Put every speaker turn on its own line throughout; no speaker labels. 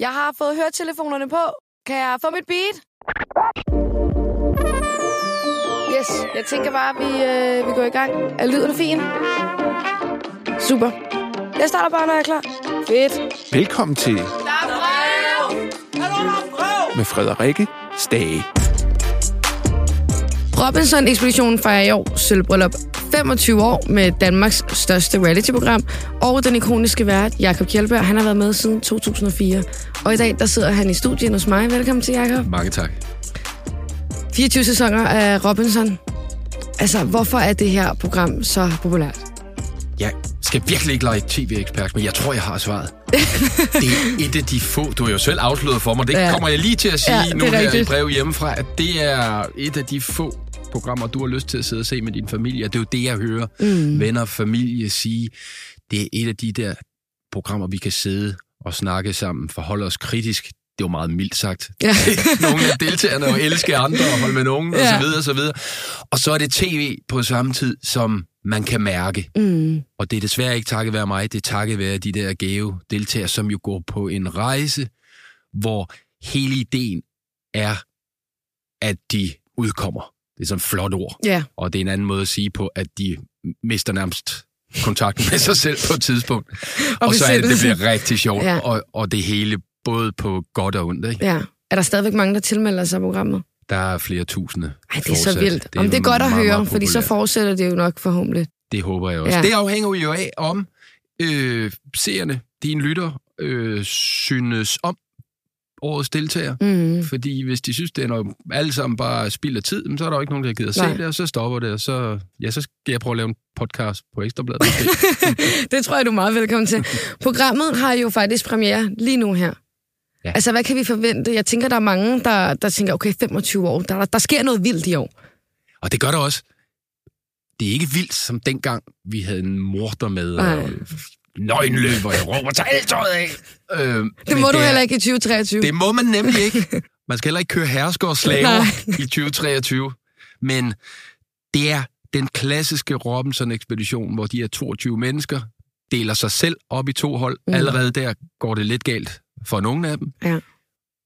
Jeg har fået høretelefonerne på. Kan jeg få mit beat? Yes, jeg tænker bare, at vi, øh, vi går i gang. Er lyden fin? Super. Jeg starter bare, når jeg er klar. Fedt.
Velkommen til
Der er brev!
med Frederikke Stage.
Robinson-ekspeditionen fejrer i år sølvbryllup 25 år med Danmarks største reality-program, og den ikoniske vært, Jakob Kjellberg, han har været med siden 2004. Og i dag, der sidder han i studien hos mig. Velkommen til, Jakob.
Mange tak.
24 sæsoner af Robinson. Altså, hvorfor er det her program så populært?
Jeg skal virkelig ikke lege tv-ekspert, men jeg tror, jeg har svaret. det er et af de få, du har jo selv afsløret for mig, det
Ja.
kommer jeg lige til at sige
Ja,
nu
er
her i
rigtigt.
brev hjemmefra, at det er et af de få programmer, du har lyst til at sidde og se med din familie. Det er jo det, jeg hører mm. venner og familie sige. Det er et af de der programmer, vi kan sidde og snakke sammen, forholde os kritisk. Det jo meget mildt sagt.
Ja.
Nogle af deltagerne og elske andre og holde med nogen,
Ja.
og så videre, og så videre. Og så er det tv på samme tid, som man kan mærke.
Mm.
Og det er desværre ikke takket være mig, det er takket være de der gave deltagere, som jo går på en rejse, hvor hele ideen er, at de udkommer. Det er sådan et flot ord.
Ja,
Og det er en anden måde at sige på, at de mister nærmest kontakten med sig selv på et tidspunkt. Og, og så er det, det bliver rigtig sjovt.
Ja.
Og, og det hele både på godt og ondt. Ikke?
ja. Er der stadigvæk mange, der tilmelder sig programmet?
Der er flere tusinde
Ej, det er så
fortsat.
vildt. Om det er godt at
meget,
høre,
meget
fordi så fortsætter det jo nok forhåbentlig.
Det håber jeg også.
Ja.
Det afhænger jo af, om øh, seerne, dine lytter, øh, synes om årets deltager.
Mm.
Fordi hvis de synes, det er noget, alle sammen bare spild af tid, så er der jo ikke nogen, der gider
Nej.
se det, og så stopper det, og så, ja, så skal jeg prøve at lave en podcast på Ekstrabladet.
Det tror jeg, du er meget velkommen til. Programmet har jo faktisk premiere lige nu her.
Ja.
Altså, hvad kan vi forvente? Jeg tænker, der er mange, der, der tænker, okay, 25 år, der, der sker noget vildt i år.
og det gør det også. Det er ikke vildt, som dengang vi havde en morder med,
Nej.
og nøgenløb, og jeg råber, tag alt tøjet af. Øh,
Det må du heller ikke i 2023.
Det må man nemlig ikke. Man skal heller ikke køre hersker og slaver
Nej.
i 2023. Men det er den klassiske Robinson-ekspedition, hvor de her 22 mennesker deler sig selv op i to hold.
Mm.
Allerede der går det lidt galt for nogle af dem.
Ja.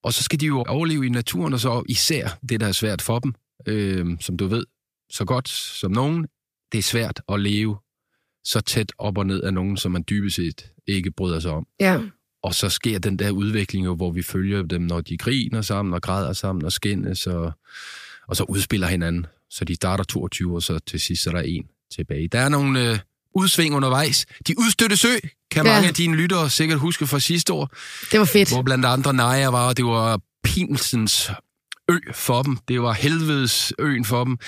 Og så skal de jo overleve i naturen, og så især det, der er svært for dem, øh, som du ved, så godt som nogen, det er svært at leve så tæt op og ned af nogen, som man dybest set ikke bryder sig om.
Ja.
Og så sker den der udvikling jo, hvor vi følger dem, når de griner sammen og græder sammen og skændes, og, og så udspiller hinanden. Så de starter 22, og så til sidst så er der en tilbage. Der er nogle øh, udsving undervejs. De udstøtte sø, kan
Ja.
mange af dine lyttere sikkert huske fra sidste år,
Det var fedt.
hvor blandt andre Naja var, og det var Pinsens ø for dem. Det var helvedes øen for dem.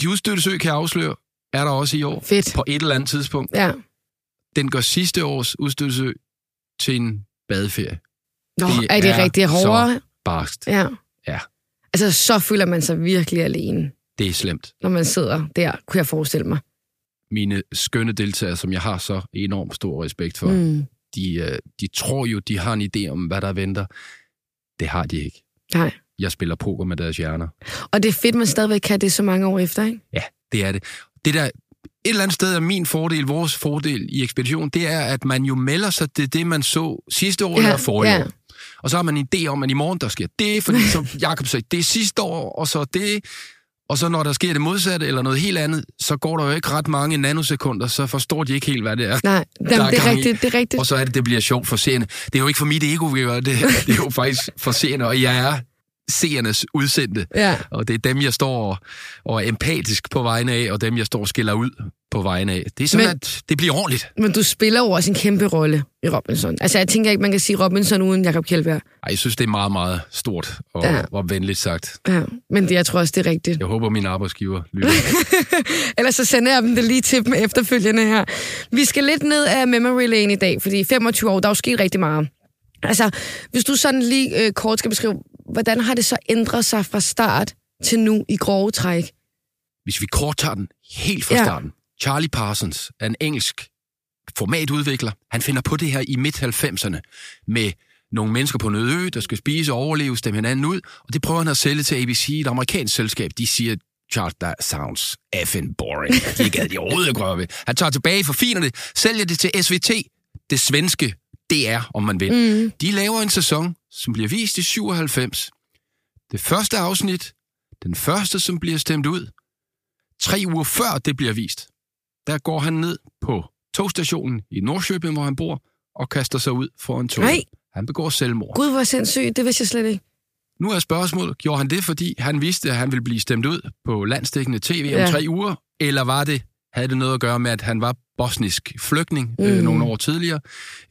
De udstøtte sø, kan jeg afsløre, er der også i år.
Fedt.
På et eller andet tidspunkt.
Ja.
Den gør sidste års udstøtte sø til en badeferie.
Nå,
Det
er det
er
rigtig hårdere?
Barst.
Ja.
Ja.
Altså, så føler man sig virkelig alene,
Det er slemt.
når man sidder der, kunne jeg forestille mig.
Mine skønne deltagere, som jeg har så enormt stor respekt for, mm.
Mm.
de, øh, de tror jo, de har en idé om, hvad der venter. Det har de ikke.
Nej.
Jeg spiller poker med deres hjerner.
Og det er fedt, man stadigvæk kan det så mange år efter, ikke?
Ja, det er det. Det der, et eller andet sted er min fordel, vores fordel i ekspedition, det er, at man jo melder sig til det, man så sidste år
Ja,
eller forrige
ja.
år. Og så har man en idé om, at i morgen der sker det, fordi som Jacob sagde, det er sidste år, og så det. Og så når der sker det modsatte eller noget helt andet, så går der jo ikke ret mange nanosekunder, så forstår de ikke helt, hvad det er.
Nej,
Der
Jamen,
er
det er
i.
rigtigt, det er rigtigt.
Og så er det, det bliver sjovt for seerne. Det er jo ikke for mit ego, vi gør det. Det er jo faktisk for seerne, og jeg er seernes udsendte.
Ja.
Og det er dem, jeg står og, og er empatisk på vegne af, og dem, jeg står og skiller ud på vegne af. Det er sådan,
Men-
at det bliver ordentligt.
Men du spiller jo også en kæmpe rolle i Robinson. Altså, jeg tænker ikke, man kan sige Robinson uden Jakob Kjellberg.
Ej, jeg synes, det er meget, meget stort og,
ja.
og venligt sagt.
Ja, men det, jeg tror også, det er rigtigt.
Jeg håber, min arbejdsgiver lytter.
Ellers så sender jeg dem det lige til dem efterfølgende her. Vi skal lidt ned af memory lane i dag, fordi 25 år, der er jo sket rigtig meget. Altså, hvis du sådan lige øh, kort skal beskrive, hvordan har det så ændret sig fra start til nu i grove træk?
Hvis vi kort tager den helt fra
Ja.
starten. Charlie Parsons er en engelsk formatudvikler. Han finder på det her i midt-90'erne med nogle mennesker på en øde ø, der skal spise og overleve, stemme hinanden ud, og det prøver han at sælge til ABC, et amerikansk selskab. De siger, Charles, that sounds effing boring. De gad de overhovedet røre ved. Han tager tilbage, forfiner det, sælger det til SVT, det svenske DR, om man vil. Mm. De laver en sæson, som bliver vist i 97. Det første afsnit, den første, som bliver stemt ud, tre uger før det bliver vist, der går han ned på togstationen i Nordsjøbing, hvor han bor, og kaster sig ud for en tog.
Nej.
Han begår selvmord.
Gud, hvor sindssygt. Det vidste jeg slet ikke.
Nu er spørgsmålet, gjorde han det, fordi han vidste, at han ville blive stemt ud på landstækkende tv om
Ja.
tre uger, eller var det, havde det noget at gøre med, at han var bosnisk flygtning mm. øh, nogle år tidligere?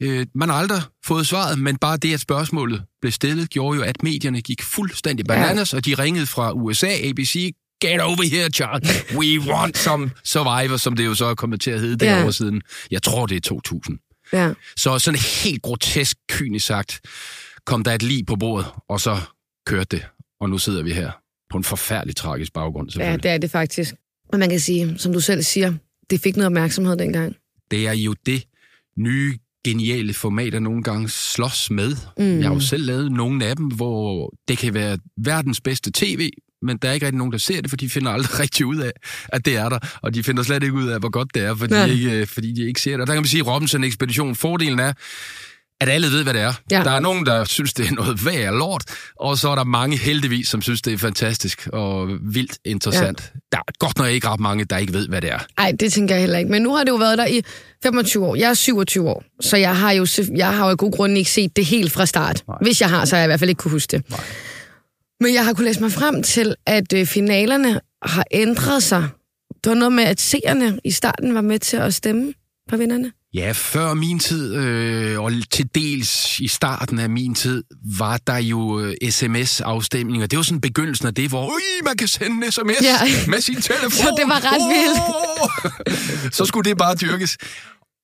Øh, man har aldrig fået svaret, men bare det, at spørgsmålet blev stillet, gjorde jo, at medierne gik fuldstændig bananas, ja. og de ringede fra USA, ABC, Get over here, Charles. We want some survivor, som det jo så er kommet til at hedde
Ja.
derovre siden. Jeg tror, det er 2000.
Ja.
Så sådan helt grotesk, kynisk sagt, kom der et lig på bordet, og så kørte det. Og nu sidder vi her på en forfærdelig tragisk baggrund,
ja,
selvfølgelig.
det er det faktisk. Og man kan sige, som du selv siger, det fik noget opmærksomhed dengang.
Det er jo det nye, geniale format, der nogle gange slås med. Mm. Jeg har jo selv lavet nogle af dem, hvor det kan være verdens bedste tv, men der er ikke rigtig nogen, der ser det, for de finder aldrig rigtig ud af, at det er der. Og de finder slet ikke ud af, hvor godt det er, fordi, de ikke, øh, fordi de ikke ser det. Og der kan man sige, at Robinson-ekspedition, fordelen er, at alle ved, hvad det er.
Ja.
Der er nogen, der synes, det er noget værd lort, og så er der mange heldigvis, som synes, det er fantastisk og vildt interessant. Ja. Der er godt nok ikke ret mange, der ikke ved, hvad det er.
Nej, det tænker jeg heller ikke. Men nu har det jo været der i 25 år. Jeg er 27 år, så jeg har jo, jeg har jo af god grund ikke set det helt fra start. Nej. Hvis jeg har, så har jeg i hvert fald ikke kunne huske det. Nej. Men jeg har kunnet læse mig frem til, at øh, finalerne har ændret sig. Det var noget med, at seerne i starten var med til at stemme på vinderne.
Ja, før min tid, øh, og til dels i starten af min tid, var der jo øh, sms-afstemninger. Det var sådan begyndelsen af det, hvor Ui, man kan sende en sms
Ja.
med sin telefon.
Så det var ret
vildt. Så skulle det bare dyrkes.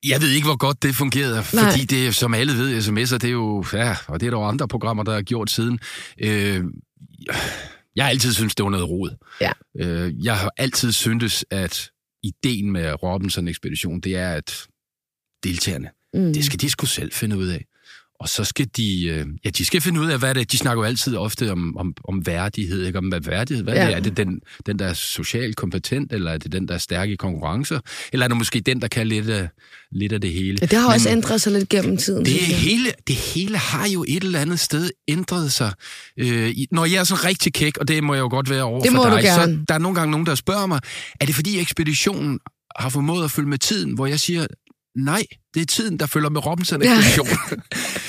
Jeg ved ikke, hvor godt det fungerede,
Nej.
fordi det, som alle ved, sms'er, det er jo, ja, og det er der jo andre programmer, der har gjort siden. Øh, jeg har altid syntes, det var noget rod.
Ja.
Øh, jeg har altid syntes, at ideen med Robinson-ekspedition, det er, at deltagerne, mm. det skal de sgu selv finde ud af. Og så skal de, øh, ja, de skal finde ud af, hvad det er. De snakker jo altid ofte om, om, om værdighed, ikke? Om hvad værdighed, hvad
Ja.
det er. Er det den, den, der er socialt kompetent, eller er det den, der er stærk i konkurrencer? Eller er det måske den, der kan lidt af, lidt af det hele?
Ja, det har
Men-
også ændret sig lidt gennem tiden.
det hele, det hele har jo et eller andet sted ændret sig. Øh, i- når jeg er sådan rigtig kæk, og det må jeg jo godt være over
Det
for
må du
dig,
gerne.
så der er nogle gange nogen, der spørger mig, er det fordi ekspeditionen har formået at følge med tiden, hvor jeg siger, nej, det er tiden, der følger med Robinson-ekspeditionen.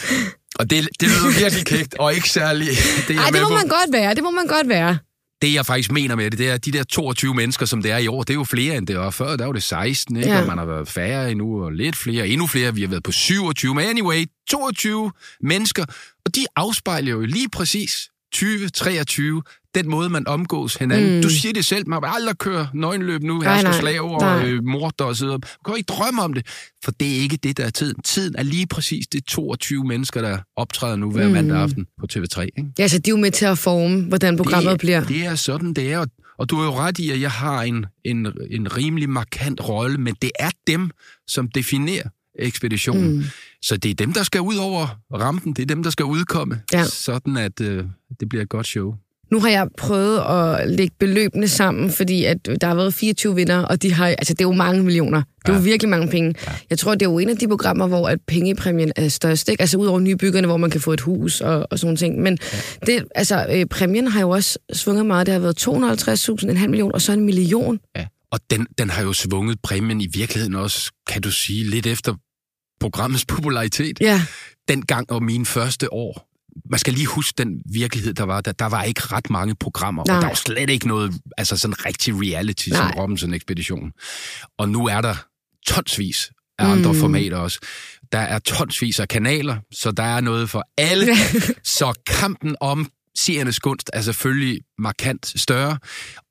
og det, det lyder virkelig kækt, og ikke særlig... Det,
Ej, det må
på.
man godt være. Det må man godt være.
det jeg faktisk mener med det, det er, at de der 22 mennesker, som det er i år, det er jo flere, end det var før. Der var det 16, ikke?
Ja.
Ja. og man har været færre endnu, og lidt flere, endnu flere. Vi har været på 27, men anyway, 22 mennesker, og de afspejler jo lige præcis 2023, den måde, man omgås hinanden. Mm. Du siger det selv, man vil aldrig køre nøgenløb nu, her skal
nej.
og øh, morder og så videre. Du kan ikke drømme om det, for det er ikke det, der er tiden. Tiden er lige præcis det 22 mennesker, der optræder nu hver mm. mandag aften på TV3. Ikke?
Ja, så de er jo med til at forme, hvordan programmet
det,
bliver.
Det er sådan, det er. Og, og du er jo ret i, at jeg har en, en, en rimelig markant rolle, men det er dem, som definerer ekspeditionen. Mm. Så det er dem, der skal ud over rampen. Det er dem, der skal udkomme.
Ja.
Sådan, at øh, det bliver et godt show.
Nu har jeg prøvet at lægge beløbene sammen, fordi at der har været 24 vinder, og de har, altså det er jo mange millioner. Det er ja. jo virkelig mange penge. Ja. Jeg tror, det er jo en af de programmer, hvor at pengepræmien er størst. Ikke? Altså ud over nybyggerne, hvor man kan få et hus og, og sådan ting. Men ja. det, altså, øh, præmien har jo også svunget meget. Det har været 250.000, en halv million, og så en million.
Ja. Og den, den har jo svunget præmien i virkeligheden også, kan du sige, lidt efter programmets popularitet.
Ja,
dengang og mine første år, man skal lige huske den virkelighed, der var. Der, der var ikke ret mange programmer,
Nej.
og der var slet ikke noget, altså sådan rigtig reality
Nej.
som Robinson-ekspedition. Og nu er der tonsvis af andre mm. formater også. Der er tonsvis af kanaler, så der er noget for alle. så kampen om seriernes gunst er selvfølgelig markant større.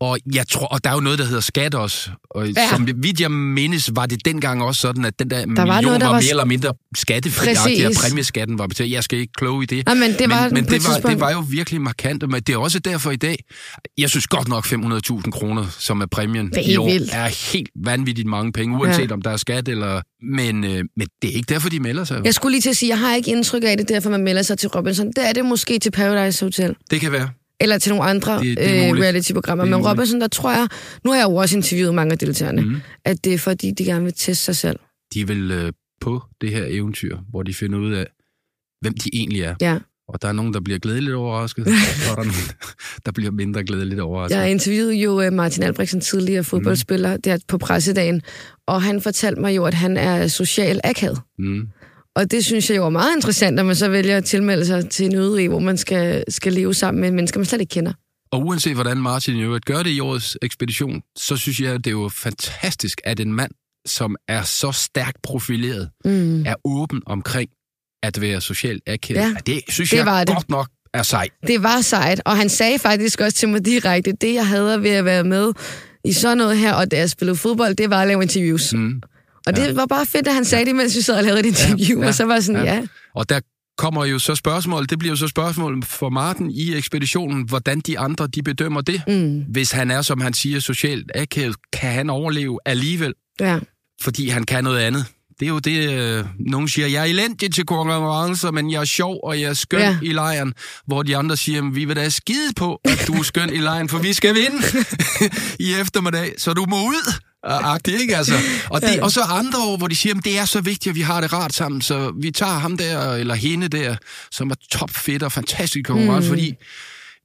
Og jeg tror, og der er jo noget, der hedder skat også. Og
Ja.
som vidt jeg mindes, var det dengang også sådan, at den der, der million
var noget, der
var
var
mere eller mindre skattefri, og præmieskatten var betalt. Jeg skal ikke kloge i det.
Nej, men det var
men det, var, det var jo virkelig markant. Men det er også derfor i dag, jeg synes godt nok 500.000 kroner, som er præmien
Det er
i år,
vildt.
er helt vanvittigt mange penge, uanset
ja.
om der er skat eller... Men, øh, men det er ikke derfor, de melder sig.
jeg skulle lige til at sige, jeg har ikke indtryk af det, derfor man melder sig til Robinson. Det er det måske til Paradise Hotel.
Det kan være.
eller til nogle andre
Det- det
øh, reality-programmer.
Er
Men. Robinson, der tror jeg, nu har jeg jo også interviewet mange af deltagerne, mm. at det er fordi, de gerne vil teste sig selv.
De vil øh, på det her eventyr, hvor de finder ud af, hvem de egentlig er.
Ja.
Og der er nogen, der bliver glædeligt overrasket, og så er der nogen, der bliver mindre glædeligt overrasket.
Jeg interviewede jo øh, Martin Albrechtsen, tidligere fodboldspiller, mm. der på pressedagen, og han fortalte mig jo, at han er social akavet.
Mm.
Og det synes jeg jo er meget interessant, at man så vælger at tilmelde sig til en øde hvor man skal, skal leve sammen med mennesker, man slet ikke kender.
Og uanset hvordan Martin jo gør det i årets ekspedition, så synes jeg, at det er jo fantastisk, at en mand, som er så stærkt profileret,
Mm.
er åben omkring at være socialt akavet.
Ja,
det synes
det
jeg
var det.
godt nok er sejt.
Det var sejt, og han sagde faktisk også til mig direkte, det jeg havde ved at være med i sådan noget her, og da jeg spillede fodbold, det var at lave interviews. Mm. Og det var bare fedt, at han sagde det, mens vi sad og lavede et interview,
Ja,
og så var sådan,
ja.
ja.
Og der kommer jo så spørgsmål, det bliver jo så spørgsmål for Martin i ekspeditionen, hvordan de andre de bedømmer det.
Mm.
Hvis han er, som han siger, socialt akavet, kan han overleve alligevel,
ja.
fordi han kan noget andet. Det er jo det, øh, nogen siger, jeg er elendig til konkurrencer, men jeg er sjov, og jeg er skøn
Ja.
i lejren. Hvor de andre siger, vi vil da skide på, at du er skøn i lejren, for vi skal vinde i eftermiddag, så du må ud. Agtigt, ikke altså? Og, det, og så andre år, hvor de siger, at det er så vigtigt, at vi har det rart sammen, så vi tager ham der, eller hende der, som er topfedt og fantastisk konkurrence, mm. fordi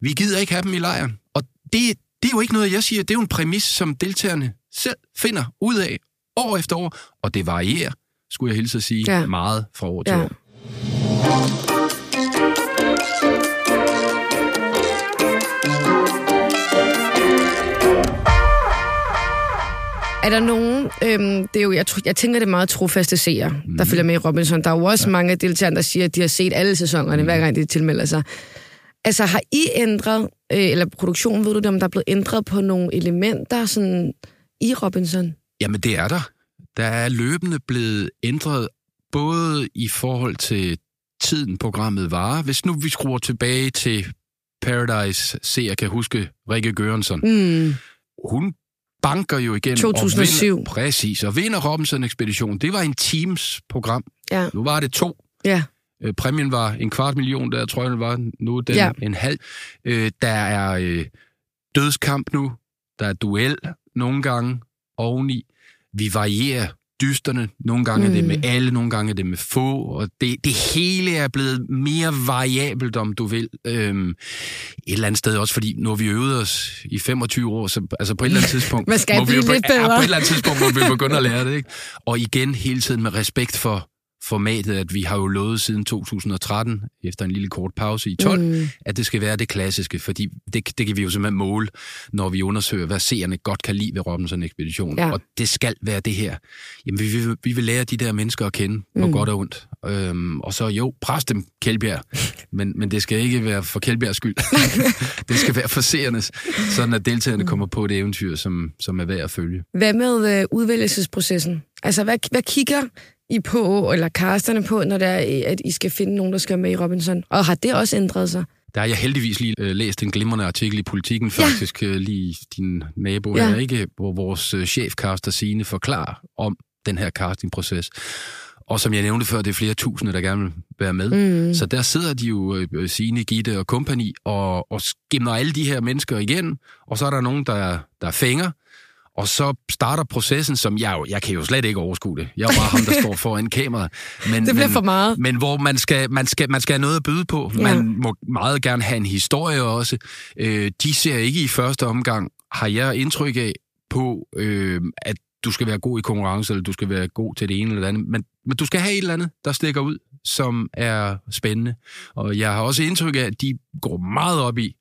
vi gider ikke have dem i lejren. Og det, det er jo ikke noget, jeg siger, det er jo en præmis, som deltagerne selv finder ud af år efter år, og det varierer, skulle jeg hilse at sige,
Ja.
meget fra år til
Ja.
år.
Er der nogen, øhm, det er jo, jeg, jeg tænker, det er meget trofaste seere, der følger med i Robinson. Der er jo også ja. mange af deltagerne, der siger, at de har set alle sæsonerne, hver gang de tilmelder sig. Altså, har I ændret, øh, eller produktionen, ved du det, om der er blevet ændret på nogle elementer sådan, i Robinson?
Jamen, det er der. Der er løbende blevet ændret, både i forhold til tiden, programmet varer. Hvis nu vi skruer tilbage til Paradise, se, jeg kan huske Rikke Gørensson.
Mm.
Hun banker jo igen.
2007.
Og vinder, præcis, og vinder Robinson-ekspedition. Det var en Teams-program.
Ja.
Nu var det to.
Ja.
Øh, præmien var en kvart million, der tror jeg, var. Nu er den
ja.
en halv. Øh, der er øh, dødskamp nu. Der er duel nogle gange oveni. Vi varierer dysterne. Nogle gange mm. er det med alle, nogle gange er det med få. Og det, det hele er blevet mere variabelt, om du vil. Øhm, et eller andet sted også, fordi nu har vi øvet os i 25 år, så altså på et eller andet tidspunkt...
Man skal
må vi
blive
jo be-
lidt
Ja,
bedre.
på et eller andet tidspunkt må vi begynde at lære det, ikke? Og igen, hele tiden med respekt for formatet, at vi har jo lovet siden 2013, efter en lille kort pause i 12, mm. at det skal være det klassiske, fordi det, det kan vi jo simpelthen måle, når vi undersøger, hvad seerne godt kan lide ved Robinson Ekspedition.
Ja.
Og det skal være det her. Jamen, vi vil, vi vil lære de der mennesker at kende, på mm. godt og ondt. Øhm, og så jo, pres dem, Kjeldbjerg. men, men det skal ikke være for Kjeldbjergs skyld. det skal være for seernes, sådan at deltagerne kommer på et eventyr, som, som er værd at følge.
Hvad med øh, udvælgelsesprocessen? Altså, hvad, hvad kigger I på, eller casterne på, når det er, at I skal finde nogen, der skal med i Robinson? Og har det også ændret sig?
Der har jeg heldigvis lige øh, læst en glimrende artikel i Politiken, faktisk øh, lige din nabo
Ja.
ja. her, ikke? hvor vores øh, chefcaster Signe forklarer om den her castingproces. Og som jeg nævnte før, det er flere tusinde, der gerne vil være med. Mm. Så der sidder de jo, øh, Signe, Gitte og kompagni, og, og skimmer alle de her mennesker igen. Og så er der nogen, der, der fænger. Og så starter processen, som jeg jo, jeg kan jo slet ikke overskue det. Jeg er bare ham, der står foran kameraet. Men,
Det bliver
men,
for meget.
Men hvor man skal, man skal, man skal have noget at byde på.
Ja.
Man må meget gerne have en historie også. Øh, de ser ikke i første omgang, har jeg indtryk af, på, øh, at du skal være god i konkurrence, eller du skal være god til det ene eller det andet. Men, men du skal have et eller andet, der stikker ud, som er spændende. Og jeg har også indtryk af, at de går meget op i,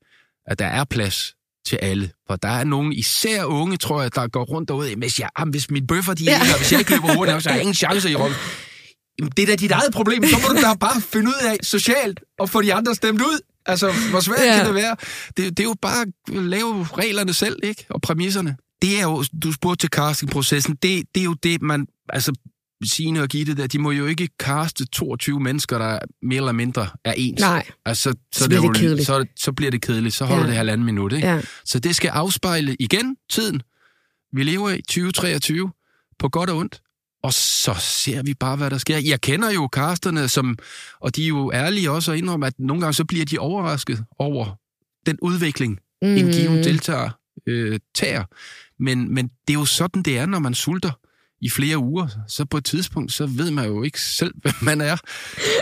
at der er plads til alle. For der er nogen, især unge, tror jeg, der går rundt derude, hvis, jeg, jamen, hvis mine bøffer, de
Ja.
ja. hvis jeg ikke løber hurtigt nok, så har jeg ingen chance i rum. Jamen, det er da dit eget problem. Så må du da bare finde ud af socialt og få de andre stemt ud. Altså, hvor svært
ja.
kan det være? Det, det er jo bare at lave reglerne selv, ikke? Og præmisserne. Det er jo, du spurgte til castingprocessen, det, det er jo det, man, altså, Signe og Gitte der, de må jo ikke kaste 22 mennesker, der mere eller mindre er ens.
Nej.
Altså, så,
Så
er
bliver det kedeligt.
Så, så bliver det kedeligt. Så holder
Ja.
det halvanden minut, ikke?
Ja.
Så det skal afspejle igen tiden, vi lever i 2023, på godt og ondt. Og så ser vi bare, hvad der sker. Jeg kender jo casterne, som, og de er jo ærlige også at indrømme, at nogle gange så bliver de overrasket over den udvikling, mm. en given deltager øh, tager. Men, men det er jo sådan, det er, når man sulter i flere uger, så på et tidspunkt, så ved man jo ikke selv, hvem man er.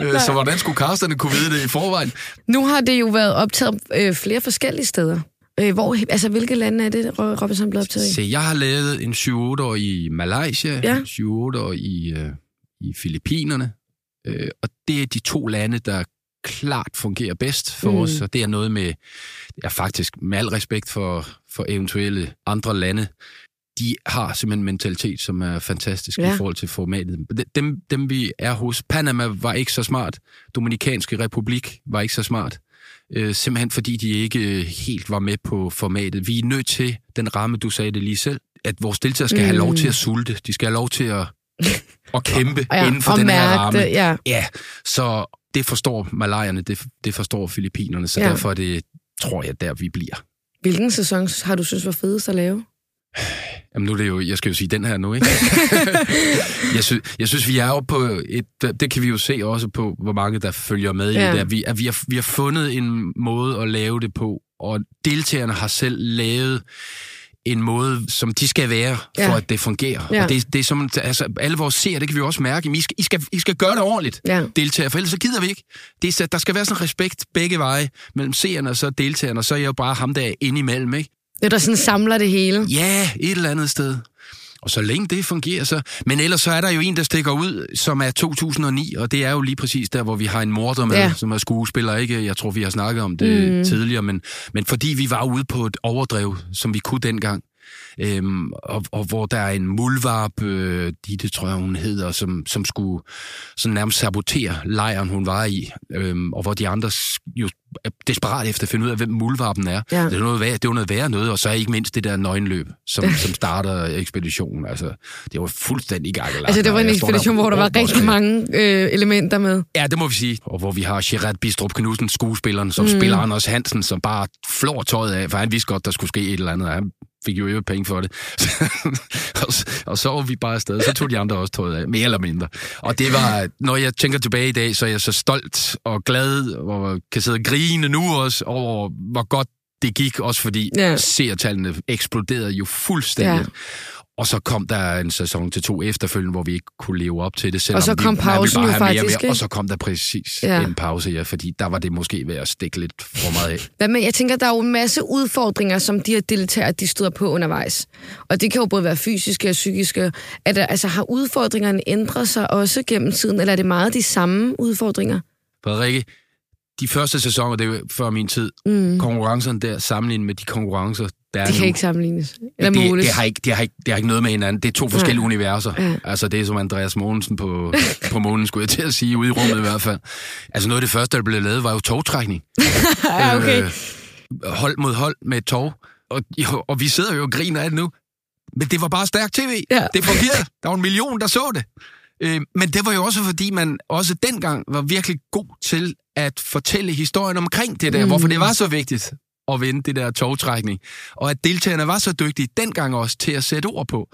Øh, så hvordan skulle casterne kunne vide det i forvejen?
Nu har det jo været optaget øh, flere forskellige steder. Øh, hvor, altså, hvilke lande er det, Robinson blevet optaget i?
Se, jeg har lavet en 7-8 år i Malaysia,
Ja.
ja. 7-8 år i, øh, i Filippinerne, øh, og det er de to lande, der klart fungerer bedst for
Mm.
os, og det er noget med, ja faktisk med al respekt for, for eventuelle andre lande, de har simpelthen en mentalitet, som er fantastisk
Ja.
i forhold til formatet. Dem, dem vi er hos, Panama var ikke så smart, Dominikanske Republik var ikke så smart, øh, simpelthen fordi de ikke helt var med på formatet. Vi er nødt til, den ramme, du sagde det lige selv, at vores deltagere skal mm. have lov til at sulte. De skal have lov til at, at kæmpe
Ja,
inden for den her
mærke
ramme.
det, ja.
Ja, så det forstår malajerne, det, det forstår filippinerne, så
ja.
derfor er det, tror jeg, der vi bliver.
Hvilken sæson har du synes var fedest at lave?
Jamen nu er det jo, jeg skal jo sige den her nu, ikke? jeg, synes, jeg synes, vi er jo på et, det kan vi jo se også på, hvor mange der følger med
Ja.
i det, at vi, at vi, har, vi har fundet en måde at lave det på, og deltagerne har selv lavet en måde, som de skal være, for
Ja.
at det fungerer.
Ja.
Og det, det er som, altså, alle vores seere, det kan vi også mærke, I skal, I skal, I skal gøre det ordentligt,
Ja.
deltager, for ellers så gider vi ikke. Det er, der skal være sådan respekt begge veje, mellem seerne og så deltagerne, og så er jeg jo bare ham, der er inde imellem, ikke?
Det er der sådan samler det hele.
Ja, et eller andet sted. Og så længe det fungerer så. Men ellers så er der jo en, der stikker ud, som er 2009, og det er jo lige præcis der, hvor vi har en morder med,
Ja.
som er skuespiller. Ikke? Jeg tror, vi har snakket om det
mm.
tidligere, men, men fordi vi var ude på et overdrev, som vi kunne dengang, Øhm, og, og hvor der er en muldvarp, øh, Ditte tror jeg hun hedder, som, som skulle sådan nærmest sabotere lejren, hun var i, øhm, og hvor de andre jo er desperat efter at finde ud af, hvem muldvarpen er.
Ja.
Det er noget det er noget værre noget, og så er ikke mindst det der nøgenløb, som, som starter ekspeditionen. Altså, det var fuldstændig gakkelagt.
Altså, det var en ekspedition,
der
hvor der var rigtig mange øh, elementer med.
Ja, det må vi sige. Og hvor vi har Gerard Bistrup Knudsen, skuespilleren, som
Mm.
spiller Anders Hansen, som bare flår tøjet af, for han vidste godt, der skulle ske et eller andet. Han fik jo øvrigt penge for det. og, og så var vi bare afsted. Så tog de andre også tøjet af, mere eller mindre. Og det var, når jeg tænker tilbage i dag, så er jeg så stolt og glad, og kan sidde og grine nu også over, hvor godt det gik, også fordi
ja.
seertallene eksploderede jo fuldstændig.
Ja.
Og så kom der en sæson til to efterfølgende, hvor vi ikke kunne leve op til det, selvom
Og så
vi,
kom
ville
pausen
bare
jo
have mere
faktisk,
mere. Og så kom der præcis
ja.
en pause, ja, fordi der var det måske ved at stikke lidt for meget af.
Hvad med, jeg tænker, der er jo en masse udfordringer, som de her deltagere, de støder på undervejs. Og det kan jo både være fysiske og psykiske. Er der, altså, har udfordringerne ændret sig også gennem tiden, eller er det meget de samme udfordringer?
Frederikke, de første sæsoner, det er jo før min tid,
Mm.
konkurrencerne der, sammenlignet med de konkurrencer, der er
De kan
nu,
ikke sammenlignes. Eller
det,
måles.
det, har ikke, det, har ikke, det har ikke noget med hinanden. Det er to forskellige
Ja.
universer.
Ja.
Altså det er som Andreas Mogensen på, på månen, skulle jeg til at sige, ude i rummet i hvert fald. Altså noget af det første, der blev lavet, var jo togtrækning.
ja, okay.
Øh, hold mod hold med et tog. Og, og vi sidder jo og griner af det nu. Men det var bare stærk tv.
Ja.
Det fungerede. Der var en million, der så det. Øh, men det var jo også, fordi man også dengang var virkelig god til at fortælle historien omkring det der,
Mm.
mm. hvorfor det var så vigtigt at vinde det der togtrækning. Og at deltagerne var så dygtige dengang også til at sætte ord på.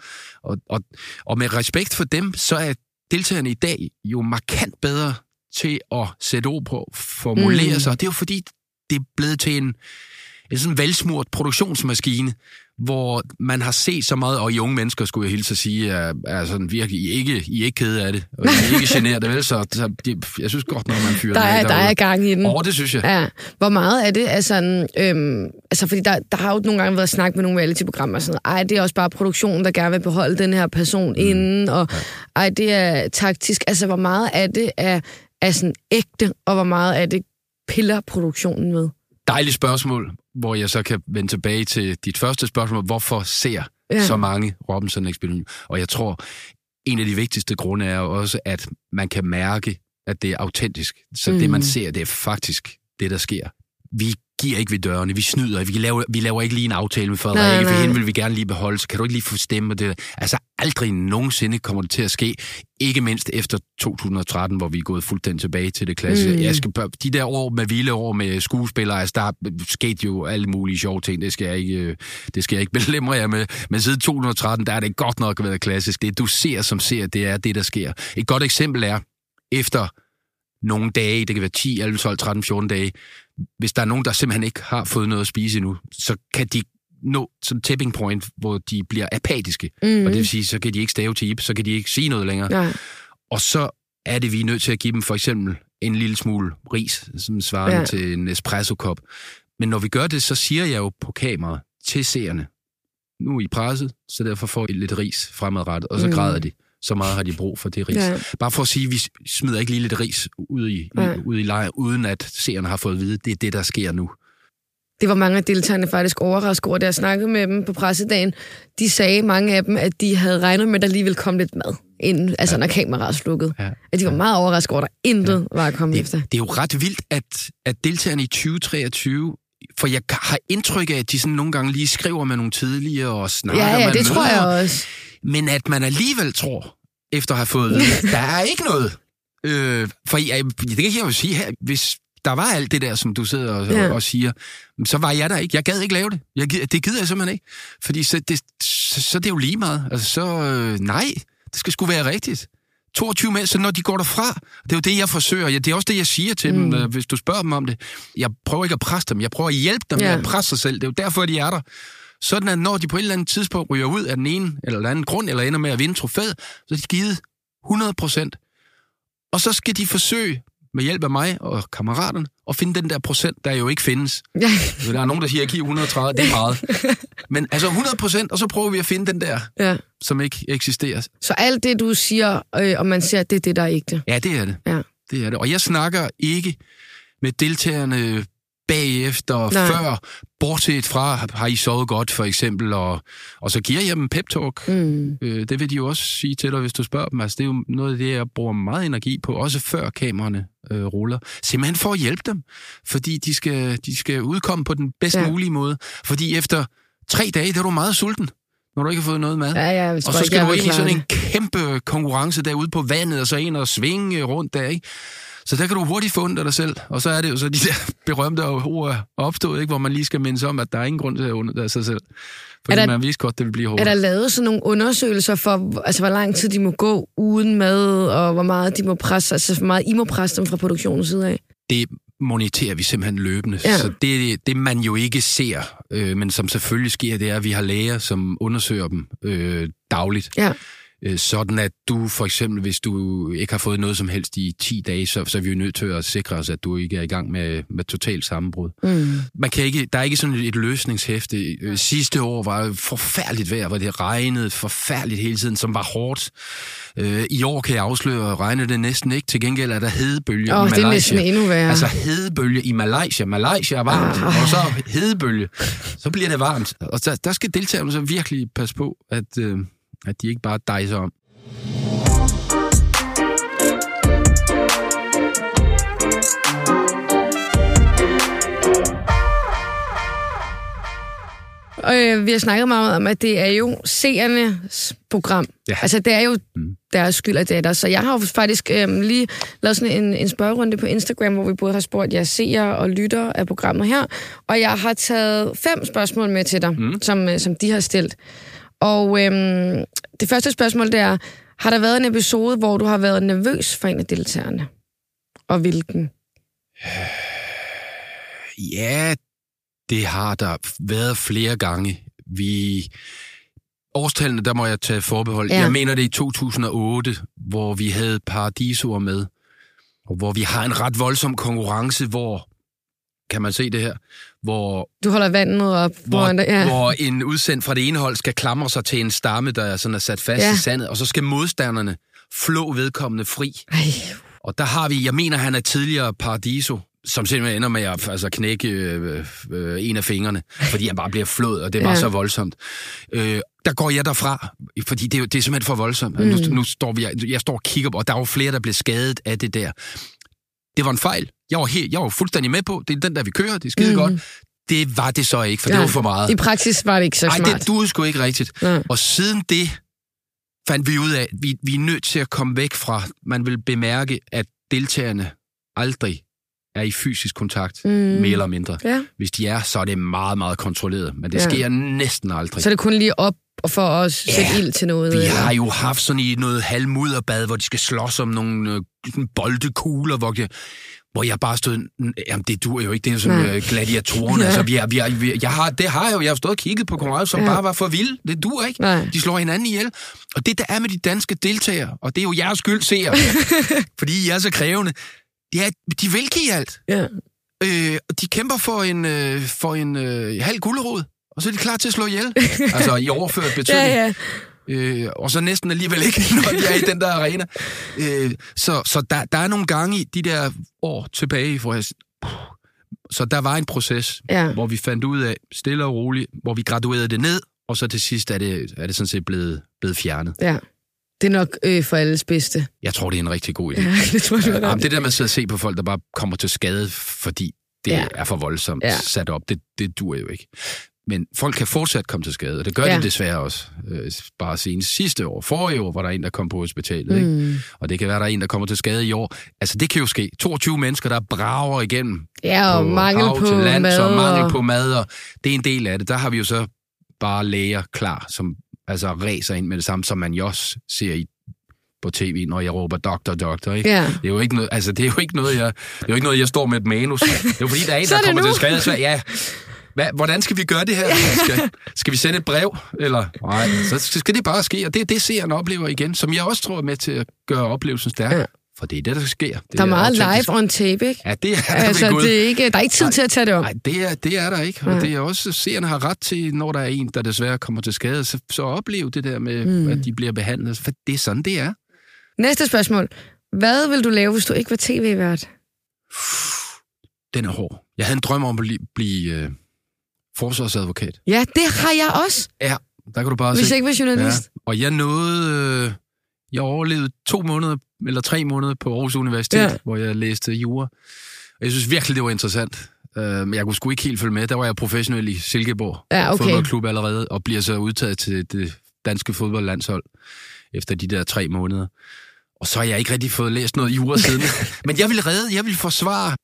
Og, og, og med respekt for dem, så er deltagerne i dag jo markant bedre til at sætte ord på, formulere
Mm.
mm. sig. Det er jo fordi, det er blevet til en, en sådan velsmurt produktionsmaskine, hvor man har set så meget, og unge mennesker, skulle jeg hilse at sige, er, er sådan virkelig, I er ikke, I er ikke kede af det, og I er ikke generet, vel? Så, så de, jeg synes godt, når man fyrer
Der
den af
er, der er gang i den.
Åh, det synes jeg.
Ja. Hvor meget er det sådan... Øhm, altså, fordi der, der har jo nogle gange været snak med nogle reality-programmer, sådan ej, det er også bare produktionen, der gerne vil beholde den her person mm. inden, og ej, det er taktisk. Altså, hvor meget af det er, er sådan ægte, og hvor meget af det piller produktionen med?
Dejligt spørgsmål, hvor jeg så kan vende tilbage til dit første spørgsmål. Hvorfor ser
Ja.
så mange robinson ekspedition Og jeg tror, en af de vigtigste grunde er jo også, at man kan mærke, at det er autentisk. Så mm. det, man
Mm.
ser, det er faktisk det, der sker. Vi giver ikke ved dørene, vi snyder, vi laver, vi laver ikke lige en aftale med Frederikke, for hende vil vi gerne lige beholde, så kan du ikke lige få stemme det. Altså aldrig nogensinde kommer det til at ske, ikke mindst efter 2013, hvor vi er gået fuldstændig tilbage til det klassiske.
Mm.
Jeg skal, de der år med vilde år med skuespillere, altså der skete jo alle mulige sjove ting, det skal jeg ikke, øh, det skal jeg ikke belemre jer med. Men siden 2013, der er det godt nok været klassisk. Det du ser som ser, det er det, der sker. Et godt eksempel er, efter nogle dage, det kan være 10, 11, 12, 13, 14 dage, hvis der er nogen, der simpelthen ikke har fået noget at spise endnu, så kan de nå som tipping point, hvor de bliver apatiske.
Mm.
Og det vil sige, så kan de ikke stave til Ip, så kan de ikke sige noget længere.
Nej.
Og så er det, vi er nødt til at give dem for eksempel en lille smule ris, som svarer
Ja.
ja. til en espresso-kop. Men når vi gør det, så siger jeg jo på kamera til seerne, nu er I presset, så derfor får I lidt ris fremadrettet, og så
mm.
græder de. Så meget har de brug for det ris.
Ja.
Ja. Bare for at sige, at vi smider ikke lige lidt ris ud i,
Ja.
ja. ud i lejr, uden at seerne har fået at vide, det er det, der sker nu.
Det var mange af deltagerne faktisk overrasket over, da jeg snakkede med dem på pressedagen. De sagde, mange af dem, at de havde regnet med, at der lige ville komme lidt mad, inden, altså når kameraet er slukket.
Ja.
At de var meget overrasket over, at der intet var at komme
Det,
efter.
det er jo ret vildt, at, at deltagerne i 2023 for jeg har indtryk af, at de sådan nogle gange lige skriver med nogle tidligere og snakker
Ja, ja,
med
det tror jeg også.
Men at man alligevel tror, efter at have fået at der er ikke noget. Øh, for jeg, det kan jeg jo sige her, hvis der var alt det der, som du sidder og,
Ja.
og siger, så var jeg der ikke. Jeg gad ikke lave det. Jeg, det gider jeg simpelthen ikke. Fordi så, det, så, så det er jo lige meget. Altså, så øh, nej, det skal sgu være rigtigt. 22 mænd, så når de går derfra, det er jo det, jeg forsøger. Ja, det er også det, jeg siger til mm. dem, øh, hvis du spørger dem om det. Jeg prøver ikke at presse dem, jeg prøver at hjælpe dem
Ja.
med at presse sig selv. Det er jo derfor, de er der. Sådan at når de på et eller andet tidspunkt ryger ud af den ene eller den anden grund, eller ender med at vinde trofæet, så er de givet 100 procent. Og så skal de forsøge med hjælp af mig og kammeraterne at finde den der procent, der jo ikke findes.
Ja.
Så der er nogen, der siger, at jeg giver 130, det er meget. Men altså 100 procent, og så prøver vi at finde den der,
ja.
som ikke eksisterer.
Så alt det, du siger, øh, og man ser, det er det, der er ægte.
Ja, det er det.
Ja.
Det er det. Og jeg snakker ikke med deltagerne bagefter.
Nej.
før, bortset fra, har I sovet godt, for eksempel, og, og så giver jeg dem pep-talk.
Mm.
Øh, det vil de jo også sige til dig, hvis du spørger dem. Altså, det er jo noget af det, jeg bruger meget energi på, også før kameraerne øh, ruller. Simpelthen for at hjælpe dem, fordi de skal, de skal udkomme på den bedst
Ja.
mulige måde. Fordi efter tre dage, der er du meget sulten, når du ikke har fået noget mad.
Ja, ja,
Og så
ikke,
skal
jeg
du ind i sådan en kæmpe konkurrence derude på vandet, og så ind og svinge rundt der, ikke? Så der kan du hurtigt få ondt af dig selv. Og så er det jo så de der berømte ord opstået, ikke? hvor man lige skal mindes om, at der er ingen grund til at ondt af sig selv. Fordi
Er der-
man vidste godt, det vil blive hårdt.
Er der lavet sådan nogle undersøgelser for, altså, hvor lang tid de må gå uden mad, og hvor meget de må presse, altså hvor meget I må presse dem fra produktionens side af?
det moniterer vi simpelthen løbende.
Ja.
Så det, det, man jo ikke ser, øh, men som selvfølgelig sker, det er, at vi har læger, som undersøger dem øh, dagligt.
Ja.
Øh, sådan at du for eksempel, hvis du ikke har fået noget som helst i 10 dage, så, så er vi jo nødt til at sikre os, at du ikke er i gang med, med totalt sammenbrud.
Mm.
Man kan ikke, der er ikke sådan et løsningshæfte. Øh, Sidste år var jo forfærdeligt vejr, hvor det regnede forfærdeligt hele tiden, som var hårdt. Øh, I år kan jeg afsløre, regner det næsten ikke. Til gengæld er der hedebølge
Åh,
i
det er
Malaysia.
næsten endnu værre.
Altså hedebølge i Malaysia. Malaysia er varmt,
Ah.
og så hedebølge. Så bliver det varmt. Og der, der skal deltagerne så virkelig passe på, at, øh, at de ikke bare dejser om.
Og øh, vi har snakket meget om, at det er jo seernes program.
Ja.
Altså, det er jo
Mm.
deres skyld, at det er der. Så jeg har jo faktisk øh, lige lavet sådan en, en spørgerunde på Instagram, hvor vi både har spurgt jer seere og lytter af programmet her. Og jeg har taget fem spørgsmål med til dig, mm. som, øh, som de har stillet. Og øh, det første spørgsmål, det er, har der været en episode, hvor du har været nervøs for en af deltagerne? Og hvilken?
Ja, det har der været flere gange. Vi... Årstallene, der må jeg tage forbehold.
Ja.
Jeg mener det i 2008, hvor vi havde Paradisoer med, og hvor vi har en ret voldsom konkurrence, hvor, kan man se det her, hvor
Du holder vandet op.
hvor,
dig,
ja. hvor en udsendt fra det ene hold skal klamre sig til en stamme, der er sådan er sat fast
Ja.
i sandet, og så skal modstanderne flå vedkommende fri.
Ej,
Og der har vi, jeg mener, han er tidligere Paradiso, som simpelthen ender med at altså, knække øh, øh, en af fingrene, fordi han bare bliver flået, og det var
Ja.
ja. så voldsomt. Øh, der går jeg derfra, fordi det, er det er simpelthen for voldsomt. Mm. Nu, nu står vi, jeg står og kigger på, og der er jo flere, der blev skadet af det der. Det var en fejl. Jeg var, helt, jeg var fuldstændig med på, det er den der, vi kører, det er skide mm. godt. Det var det så ikke, for ja. det var for meget.
I praksis var det ikke så
Nej,
smart.
det duede sgu ikke rigtigt.
Nej.
Og siden det fandt vi ud af, at vi, vi er nødt til at komme væk fra, man vil bemærke, at deltagerne aldrig er i fysisk kontakt,
Mm.
mere eller mindre.
Ja.
Hvis de er, så er det meget, meget kontrolleret, men det
Ja.
ja. sker næsten aldrig.
Så er det kun lige op og for at sætte
Ja,
ild til noget?
Vi
eller?
har jo haft sådan i noget halvmudderbad, hvor de skal slås om nogle øh, sådan boldekugler, hvor de, hvor jeg bare stod, "Mm, jamen det duer jo ikke, det er
Nej.
øh, gladiatorerne.
Ja.
altså, vi er, vi er, vi er, jeg har, det har jeg jo, jeg har stået og kigget på konkurrencer, som
Ja.
bare var for vilde. Det duer ikke.
Nej.
De slår hinanden ihjel. Og det, der er med de danske deltagere, og det er jo jeres skyld, ser, fordi I er så krævende, det er, de vil give alt.
Ja.
Øh, de kæmper for en, øh, for en øh, halv gulderod, og så er de klar til at slå ihjel. altså i overført betydning.
Ja, ja.
Øh, og så næsten alligevel ikke, når de er i den der arena. Øh, så så der, der er nogle gange i de der år tilbage, hvor jeg... Så der var en proces,
Ja.
hvor vi fandt ud af, stille og roligt, hvor vi graduerede det ned, og så til sidst er det, er det sådan set blevet, blevet fjernet.
ja. Det er nok øh, for alles bedste.
Jeg tror, det er en rigtig god idé.
Ja, det tror jeg, ret
Jamen, det der med at sidde og se på folk, der bare kommer til skade, fordi det
Ja.
ja. er for voldsomt
Ja.
ja. sat op, det, det dur jo ikke. Men folk kan fortsat komme til skade, og det gør
Ja.
de desværre også. Øh, bare siden sidste år, forrige år, var der en, der kom på hospitalet. Ikke?
Mm.
Og det kan være, der er en, der kommer til skade i år. Altså, det kan jo ske. 22 mennesker, der brager igennem
Ja, og
på
mangel på
til land,
mad.
så
og-
mangel på mad, og det er en del af det. Der har vi jo så bare læger klar, som altså ræser ind med det samme, som man jo også ser i, på tv, når jeg råber doktor, doktor, ikke?
Ja.
Det er jo ikke noget, altså, det er jo ikke noget, jeg, det er jo ikke noget, jeg står med et manus. Det er jo fordi, der er en,
er
der kommer
nu.
til skade. Så, ja, hvad, hvordan skal vi gøre det her? Skal, skal vi sende et brev? Eller, nej, så skal det bare ske. Og det er det, seeren oplever igen, som jeg også tror er med til at gøre oplevelsen stærk.
Ja.
Ja. For det er det, der sker. Det
Der er meget live on tape, ikke?
Ja, det er der
Altså, det er ikke, der er ikke tid
Nej.
til at tage det om.
Nej, det er, det er der ikke. Og det er også, seerne har ret til, når der er en, der desværre kommer til skade, så, så opleve det der med,
Mm.
mm. at de bliver behandlet. For det er sådan, det er.
Næste spørgsmål. Hvad vil du lave, hvis du ikke var tv-vært?
Den er hård. Jeg havde en drøm om at blive, blive øh, forsvarsadvokat.
Ja, det har jeg også,
Ja, der kan du bare
hvis
se.
jeg ikke var journalist.
Ja. Og jeg nåede... Øh, jeg overlevede to måneder, eller tre måneder på Aarhus Universitet,
Ja.
hvor jeg læste jura. Og jeg synes virkelig, det var interessant. Øh, men jeg kunne sgu ikke helt følge med. Der var jeg professionel i Silkeborg
Ja, okay.
fodboldklub allerede, og bliver så udtaget til det danske fodboldlandshold efter de der tre måneder. Og så har jeg ikke rigtig fået læst noget jura siden. Men jeg vil redde, jeg vil forsvare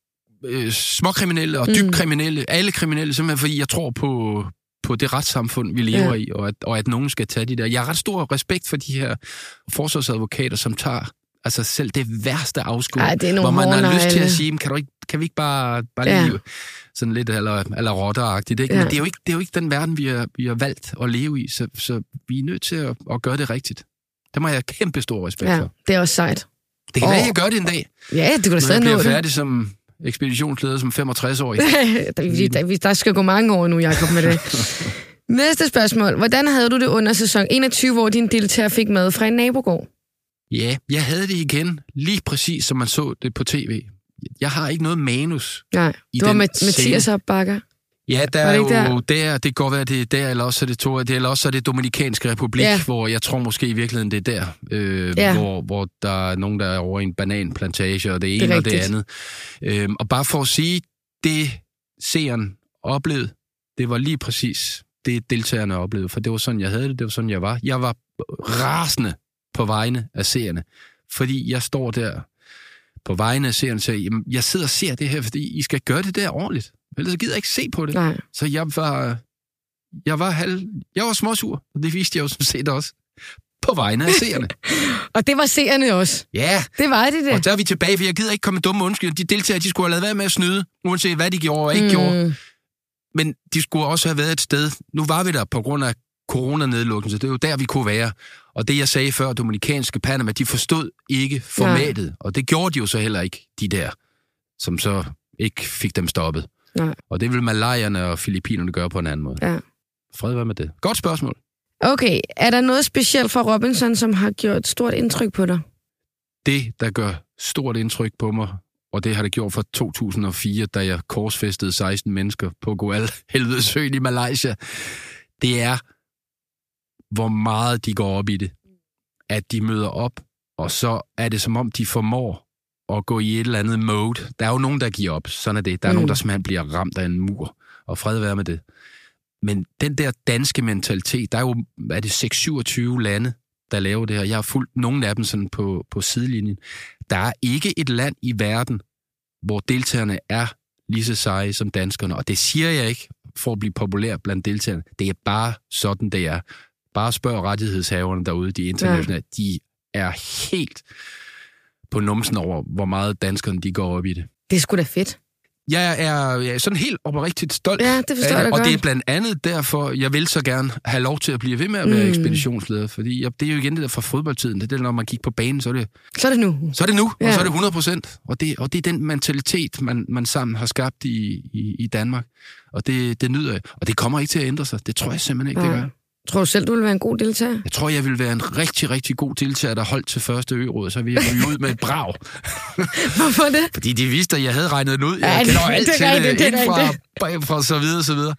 øh, småkriminelle og dybt
Mm.
kriminelle, alle kriminelle, simpelthen fordi jeg tror på, på det retssamfund, vi lever
Ja.
i, og at, og at nogen skal tage de der. Jeg har ret stor respekt for de her forsvarsadvokater, som tager altså selv det værste afskud,
Ej, det
hvor man har lyst til at sige, "Men kan, du ikke, kan vi ikke bare, bare
Ja.
lige sådan lidt eller, eller rotteragtigt, ikke?
Ja.
Men det er, jo ikke, det er jo ikke den verden, vi har, vi har valgt at leve i, så, så vi er nødt til at, at gøre det rigtigt. Det må jeg have kæmpe stor respekt
Ja,
for.
det er også sejt.
Det kan være, jeg gør det en dag,
Ja, du kan da
når
stadig
jeg
nå
bliver
det.
færdig som ekspeditionsleder som 65-årig.
der, der, der skal gå mange år nu, Jacob, med det. Næste spørgsmål. Hvordan havde du det under sæson 21, hvor din deltager fik mad fra en nabogård?
Ja, jeg havde det igen, lige præcis som man så det på tv. Jeg har ikke noget manus.
Nej,
I
det var med. Mathias Opbakker.
Ja, der er
det
jo der? der, det kan godt være, det er der, eller også er det to, det, eller også er det Dominikanske Republik,
Ja.
hvor jeg tror måske i virkeligheden, det er der, øh,
Ja.
hvor, hvor der er nogen, der er over en bananplantage, og det ene og det andet. Øhm, og bare for at sige, det seeren oplevede, det var lige præcis det, deltagerne oplevede, for det var sådan, jeg havde det, det var sådan, jeg var. Jeg var rasende på vegne af seerne, fordi jeg står der på vegne af seerne og siger, jamen, jeg sidder og ser det her, fordi I skal gøre det der ordentligt. Ellers gider jeg ikke se på det.
Nej.
Så jeg var, jeg var halv, jeg var småsur, og det viste jeg jo som set også. På vegne af seerne.
Og det var seerne også.
Ja,
Det var det, det.
og der er vi tilbage, for jeg gider ikke komme med dumme undskyld. De deltagere, de skulle have lavet være med at snyde, uanset hvad de gjorde og ikke mm. gjorde. Men de skulle også have været et sted. Nu var vi der på grund af coronanedlukkelsen, så det er jo der, vi kunne være. Og det, jeg sagde før, dominikanske Panama, de forstod ikke formatet. Nej. Og det gjorde de jo så heller ikke, de der, som så ikke fik dem stoppet.
Nej.
Og det vil malayerne og filippinerne gøre på en anden måde.
Ja.
Fred være med det. Godt spørgsmål.
Okay, er der noget specielt fra Robinson, som har gjort stort indtryk på dig?
Det, der gør stort indtryk på mig, og det har det gjort fra 2004, da jeg korsfæstede 16 mennesker på Goal Helvedesøen i Malaysia, det er, hvor meget de går op i det. At de møder op, og så er det som om, de formår at gå i et eller andet mode. Der er jo nogen, der giver op. Sådan er det. Der er
Mm.
nogen, der simpelthen bliver ramt af en mur. Og fred være med det. Men den der danske mentalitet, der er jo, er det 6-27 lande, der laver det her. Jeg har fulgt nogle af dem sådan på, på sidelinjen. Der er ikke et land i verden, hvor deltagerne er lige så seje som danskerne. Og det siger jeg ikke for at blive populær blandt deltagerne. Det er bare sådan, det er. Bare spørg rettighedshaverne derude, de internationale. Ja. De er helt på numsen over, hvor meget danskerne de går op i det.
Det er sgu da fedt.
Jeg er, jeg er sådan helt oprigtigt stolt
Ja, det forstår
af
jeg da
Og det er blandt andet derfor, jeg vil så gerne have lov til at blive ved med at være
Mm.
ekspeditionsleder. Fordi jeg, det er jo igen det der fra fodboldtiden. Det er det, når man gik på banen, så er det,
Så er det nu.
så er det nu, ja.
Ja.
og så er det 100 procent. Og det, og det er den mentalitet, man, man sammen har skabt i, i, i Danmark. Og det, det nyder jeg. Og det kommer ikke til at ændre sig. Det tror jeg simpelthen ikke, det
Nej.
gør.
Tror du selv, du vil være en god deltager?
Jeg tror, jeg vil være en rigtig, rigtig god deltager, der holdt til første øråd, så vil jeg ryge ud med et brag.
Hvorfor det?
Fordi de vidste, at jeg havde regnet den ud. Jeg
Ja,
kender
det-
alt
det
til
det er
indfra,
rigtigt.
bagfra, så videre, så videre.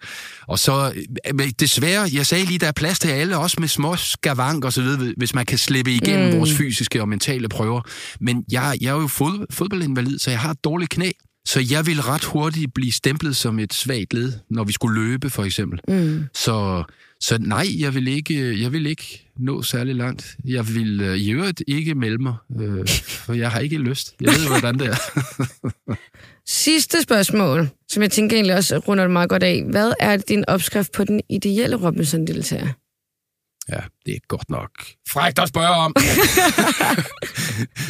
Og så, øh, men desværre, jeg sagde lige, der er plads til alle, også med små skavank og så videre, hvis man kan slippe igennem
mm.
vores fysiske og mentale prøver. Men jeg, jeg er jo fod, fodboldinvalid, så jeg har et dårligt knæ. Så jeg ville ret hurtigt blive stemplet som et svagt led, når vi skulle løbe, for eksempel.
Mm.
Så, så nej, jeg vil, ikke, jeg vil ikke nå særlig langt. Jeg vil øh, i øvrigt ikke melde mig, øh, for jeg har ikke lyst. Jeg ved, hvordan det er.
Sidste spørgsmål, som jeg tænker egentlig også runder det meget godt af. Hvad er din opskrift på den ideelle Robinson-deltager?
Ja, det er godt nok frækt at spørge om.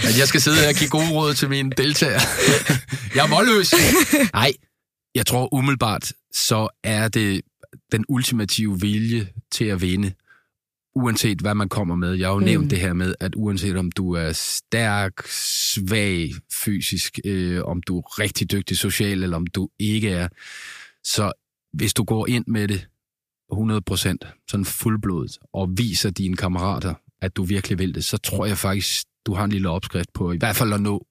at jeg skal sidde her og give gode råd til mine deltagere. jeg er målløs. Nej, jeg tror umiddelbart, så er det den ultimative vilje til at vinde. Uanset hvad man kommer med. Jeg har jo
Mm.
nævnt det her med, at uanset om du er stærk, svag fysisk, øh, om du er rigtig dygtig social, eller om du ikke er, så hvis du går ind med det 100% sådan fuldblodet, og viser dine kammerater, at du virkelig vil det, så tror jeg faktisk, du har en lille opskrift på i hvert fald at nå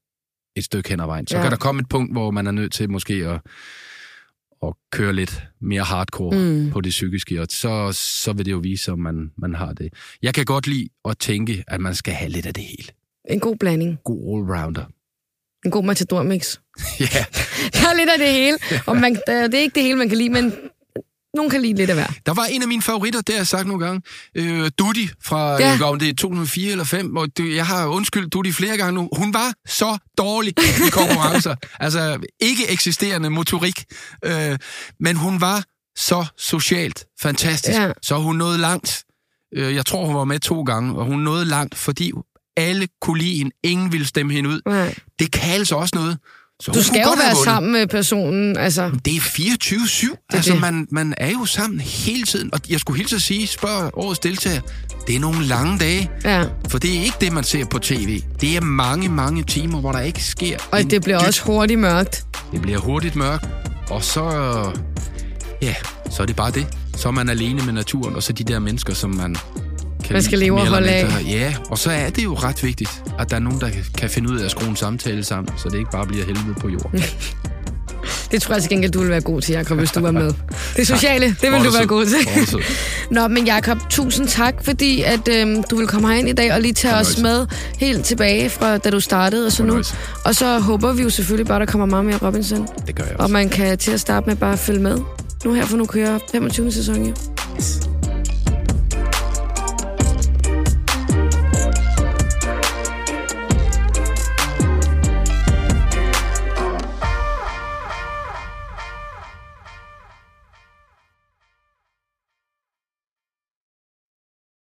et stykke hen ad vejen. Så
Ja.
kan der komme et punkt, hvor man er nødt til måske at, at køre lidt mere hardcore
Mm.
på det psykiske, og så, så vil det jo vise, om man, man har det. Jeg kan godt lide at tænke, at man skal have lidt af det hele.
En god blanding.
God allrounder.
En god matador-mix.
Ja,
Der er lidt af det hele. Og man, der, det er ikke det hele, man kan lide, men nogen kan lide lidt af hver.
Der var en af mine favoritter, det har jeg sagt nogle gange. Øh, Dudi fra,
Ja.
om det er 2004 eller 5, og det, jeg har undskyldt Dudi flere gange nu. Hun var så dårlig i konkurrencer. altså, ikke eksisterende motorik. Øh, men hun var så socialt fantastisk.
Ja.
Så hun nåede langt. Øh, jeg tror, hun var med to gange, og hun nåede langt, fordi alle kunne lide hende. Ingen ville stemme hende ud.
Nej.
Det kan altså også noget. Så
Du skal jo være sammen med personen. Altså,
Det er 24-7.
er
Altså,
det.
man, man er jo sammen hele tiden. Og jeg skulle hilse at sige, spørg årets deltager, det er nogle lange dage.
ja.
For det er ikke det, man ser på tv. Det er mange, mange timer, hvor der ikke sker
Og det bliver
dyt.
også hurtigt mørkt.
Det bliver hurtigt mørkt. Og så... Ja, så er det bare det. Så er man alene med naturen, og så de der mennesker, som man kan
Man skal
lide
leve og holde af.
Ja, og så er det jo ret vigtigt, at der er nogen, der kan finde ud af at skrue en samtale sammen, så det ikke bare bliver helvede på jorden.
Det tror jeg til gengæld, du vil være god til, Jacob, hvis du var med. Det sociale, det vil du være god til. Nå, men Jacob, tusind tak, fordi at, øhm, du vil komme herind i dag og lige tage os med helt tilbage fra da du startede og så nu. Og så håber vi jo selvfølgelig bare, der kommer meget mere Robinson.
Det gør jeg
Og
også.
man kan til at starte med bare følge med. Nu her, for nu kører 25. sæson jo.